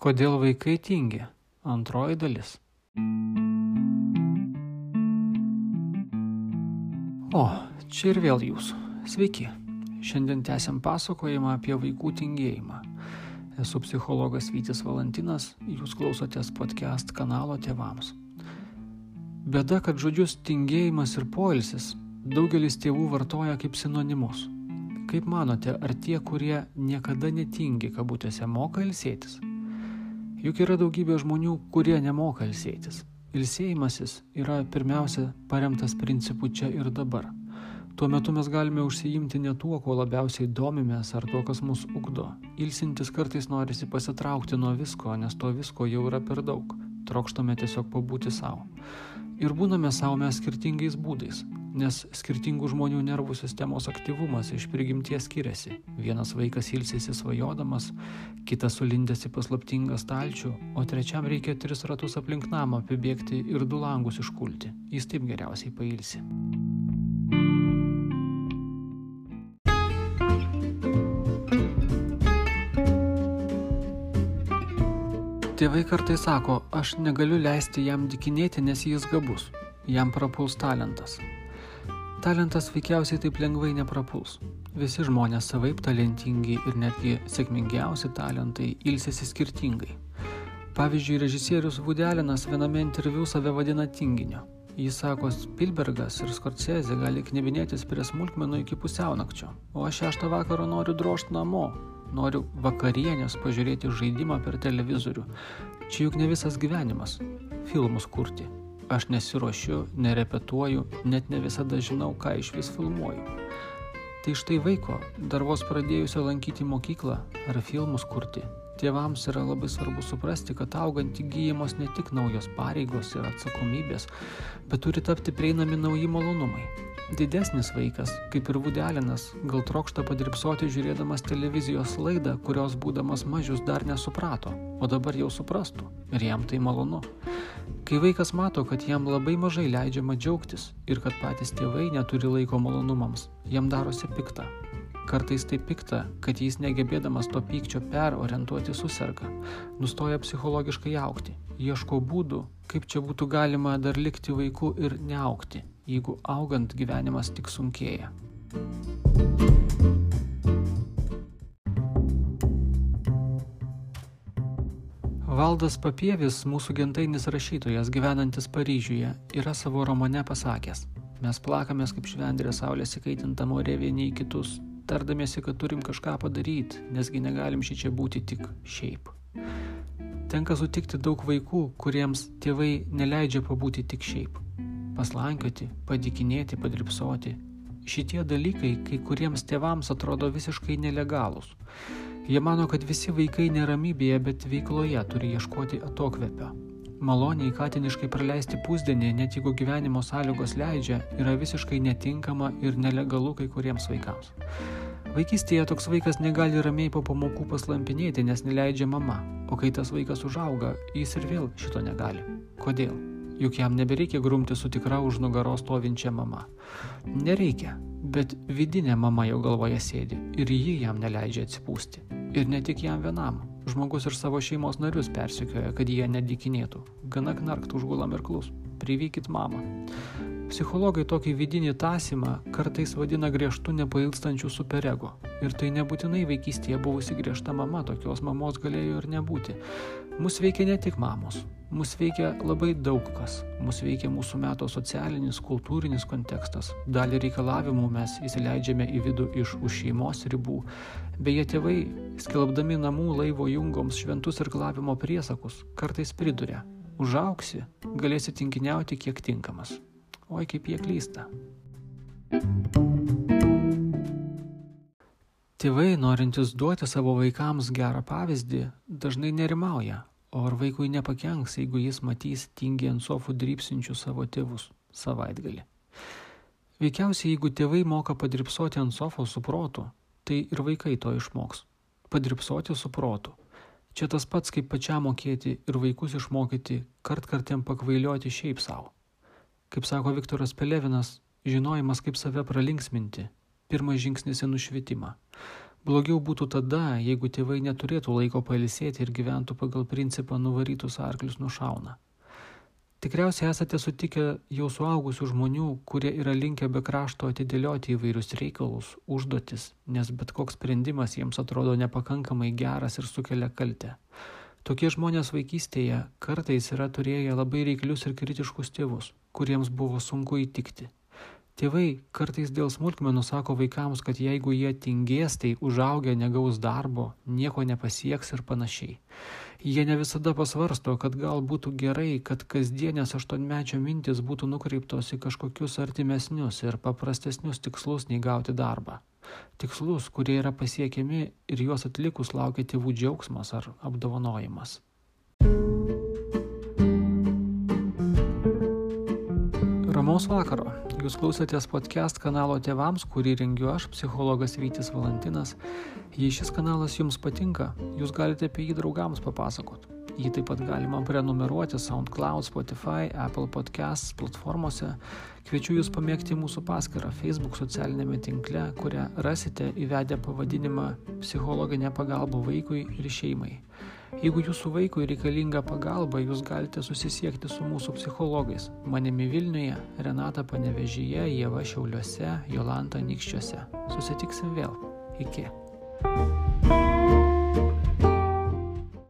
Kodėl vaikai tingi? Antroji dalis. O, čia ir vėl jūs. Sveiki. Šiandien tęsiam pasakojimą apie vaikų tingėjimą. Esu psichologas Vytis Valantinas, jūs klausotės podcast kanalo tėvams. Bėda, kad žodžius tingėjimas ir poilsis daugelis tėvų vartoja kaip sinonimus. Kaip manote, ar tie, kurie niekada netingi, kabutėse, moka ilsėtis? Juk yra daugybė žmonių, kurie nemoka ilsėtis. Ilsėjimasis yra pirmiausia paremtas principu čia ir dabar. Tuo metu mes galime užsiimti ne tuo, kuo labiausiai domimės ar tuo, kas mus ugdo. Ilsintis kartais norisi pasitraukti nuo visko, nes to visko jau yra per daug. Trokštame tiesiog pabūti savo. Ir būname savo mes skirtingais būdais, nes skirtingų žmonių nervų sistemos aktyvumas iš prigimties skiriasi. Vienas vaikas ilsėsi svajodamas, kitas sulindęs į paslaptingą stalčių, o trečiam reikia tris ratus aplink namą apibėgti ir du langus iškulti. Jis taip geriausiai pailsi. Tėvai kartai sako, aš negaliu leisti jam dikinėti, nes jis gabus. Jam prapuls talentas. Talentas veikiausiai taip lengvai neprapuls. Visi žmonės savaip talentingi ir netgi sėkmingiausi talentai ilsėsi skirtingai. Pavyzdžiui, režisierius Vudelinas viename interviu save vadina tinginiu. Jis sako, Spielbergas ir Scorsese gali knebinėtis prie smulkmenų iki pusiaunakčio, o aš šeštą vakaro noriu drošti namo, noriu vakarienės pažiūrėti žaidimą per televizorių. Čia juk ne visas gyvenimas - filmus kurti. Aš nesiuošiu, nerepetuoju, net ne visada žinau, ką iš vis filmuoju. Tai štai vaiko, dar vos pradėjusio lankyti mokyklą ar filmus kurti, tėvams yra labai svarbu suprasti, kad augant įgyjamos ne tik naujos pareigos ir atsakomybės, bet turi tapti prieinami nauji malonumai. Didesnis vaikas, kaip ir Vudelinas, gal trokšta padirbsoti žiūrėdamas televizijos laidą, kurios būdamas mažius dar nesuprato, o dabar jau suprastų ir jam tai malonu. Kai vaikas mato, kad jam labai mažai leidžiama džiaugtis ir kad patys tėvai neturi laiko malonumams, jam darosi pikta. Kartais tai pikta, kad jis negebėdamas to pykčio perorientuoti susirga, nustoja psichologiškai aukti, ieško būdų, kaip čia būtų galima dar likti vaiku ir neaukti, jeigu augant gyvenimas tik sunkėja. Valdas Papievis, mūsų gentainis rašytojas gyvenantis Paryžiuje, yra savo romane pasakęs, mes plakamės kaip švendrė saulės įkaitinta morė vieni į kitus, tardamiesi, kad turim kažką padaryti, nesgi negalim šį čia būti tik šiaip. Tenka sutikti daug vaikų, kuriems tėvai neleidžia pabūti tik šiaip. Paslankioti, padikinėti, padripsoti. Šitie dalykai kai kuriems tėvams atrodo visiškai nelegalūs. Jie mano, kad visi vaikai neramybėje, bet veikloje turi ieškoti atokvėpio. Maloniai katiniškai praleisti pusdienį, net jeigu gyvenimo sąlygos leidžia, yra visiškai netinkama ir nelegalu kai kuriems vaikams. Vaikystėje toks vaikas negali ramiai po pamokų paslampinėti, nes neleidžia mama, o kai tas vaikas užauga, jis ir vėl šito negali. Kodėl? Juk jam nebereikia grumti su tikra už nugaros stovinčia mama. Nereikia, bet vidinė mama jo galvoje sėdi ir ji jam neleidžia atsipūsti. Ir ne tik jam vienam. Žmogus ir savo šeimos narius persikioja, kad jie nedikinėtų. Gana knarkt užgulam ir klus. Privykit mamą. Psichologai tokį vidinį tasimą kartais vadina griežtų nepailstančių superego. Ir tai nebūtinai vaikystėje buvusi griežta mama, tokios mamos galėjo ir nebūti. Mus veikia ne tik mamos, mus veikia labai daug kas. Mus veikia mūsų meto socialinis, kultūrinis kontekstas. Dalį reikalavimų mes įsileidžiame į vidų iš už šeimos ribų. Beje, tėvai, skelbdami namų laivo jungoms šventus ir klavimo priesakus, kartais priduria. Užauksi, galėsi tinkiniauti kiek tinkamas oi kaip jie klysta. Tėvai, norintys duoti savo vaikams gerą pavyzdį, dažnai nerimauja, o ar vaikui nepakenks, jeigu jis matys tingiai ant sofų drypsinčių savo tėvus savaitgalį. Veikiausiai, jeigu tėvai moka padirbsoti ant sofos su protu, tai ir vaikai to išmoks. Padirbsoti su protu. Čia tas pats, kaip pačiam mokėti ir vaikus išmokyti kart kartėm pakvailioti šiaip savo. Kaip sako Viktoras Pelevinas, žinojimas kaip save pralinksminti - pirmas žingsnis į nušvitimą. Blogiau būtų tada, jeigu tėvai neturėtų laiko pailsėti ir gyventų pagal principą nuvarytus arklius nušauna. Tikriausiai esate sutikę jau suaugusių žmonių, kurie yra linkę be krašto atidėlioti įvairius reikalus, užduotis, nes bet koks sprendimas jiems atrodo nepakankamai geras ir sukelia kaltę. Tokie žmonės vaikystėje kartais yra turėję labai reiklius ir kritiškus tėvus, kuriems buvo sunku įtikti. Tėvai kartais dėl smulkmenų sako vaikams, kad jeigu jie tingės, tai užaugę negaus darbo, nieko nepasieks ir panašiai. Jie ne visada pasvarsto, kad gal būtų gerai, kad kasdienės aštuonmečio mintis būtų nukreiptos į kažkokius artimesnius ir paprastesnius tikslus nei gauti darbą. Tikslus, kurie yra pasiekiami ir juos atlikus laukia tėvų džiaugsmas ar apdovanojimas. Ramaus vakaro. Jūs klausotės podcast kanalo tėvams, kurį rengiu aš, psichologas Vytis Valantinas. Jei šis kanalas jums patinka, jūs galite apie jį draugams papasakot. Jį taip pat galima prenumeruoti SoundCloud, Spotify, Apple Podcasts platformose. Kviečiu jūs pamėgti mūsų paskyrą Facebook socialinėme tinkle, kurią rasite įvedę pavadinimą Psichologinė pagalba vaikui ir šeimai. Jeigu jūsų vaikui reikalinga pagalba, jūs galite susisiekti su mūsų psichologais. Manimi Vilniuje, Renata Panevežyje, Jėva Šiauliuose, Jolanta Nikščiuose. Susitiksim vėl. Iki.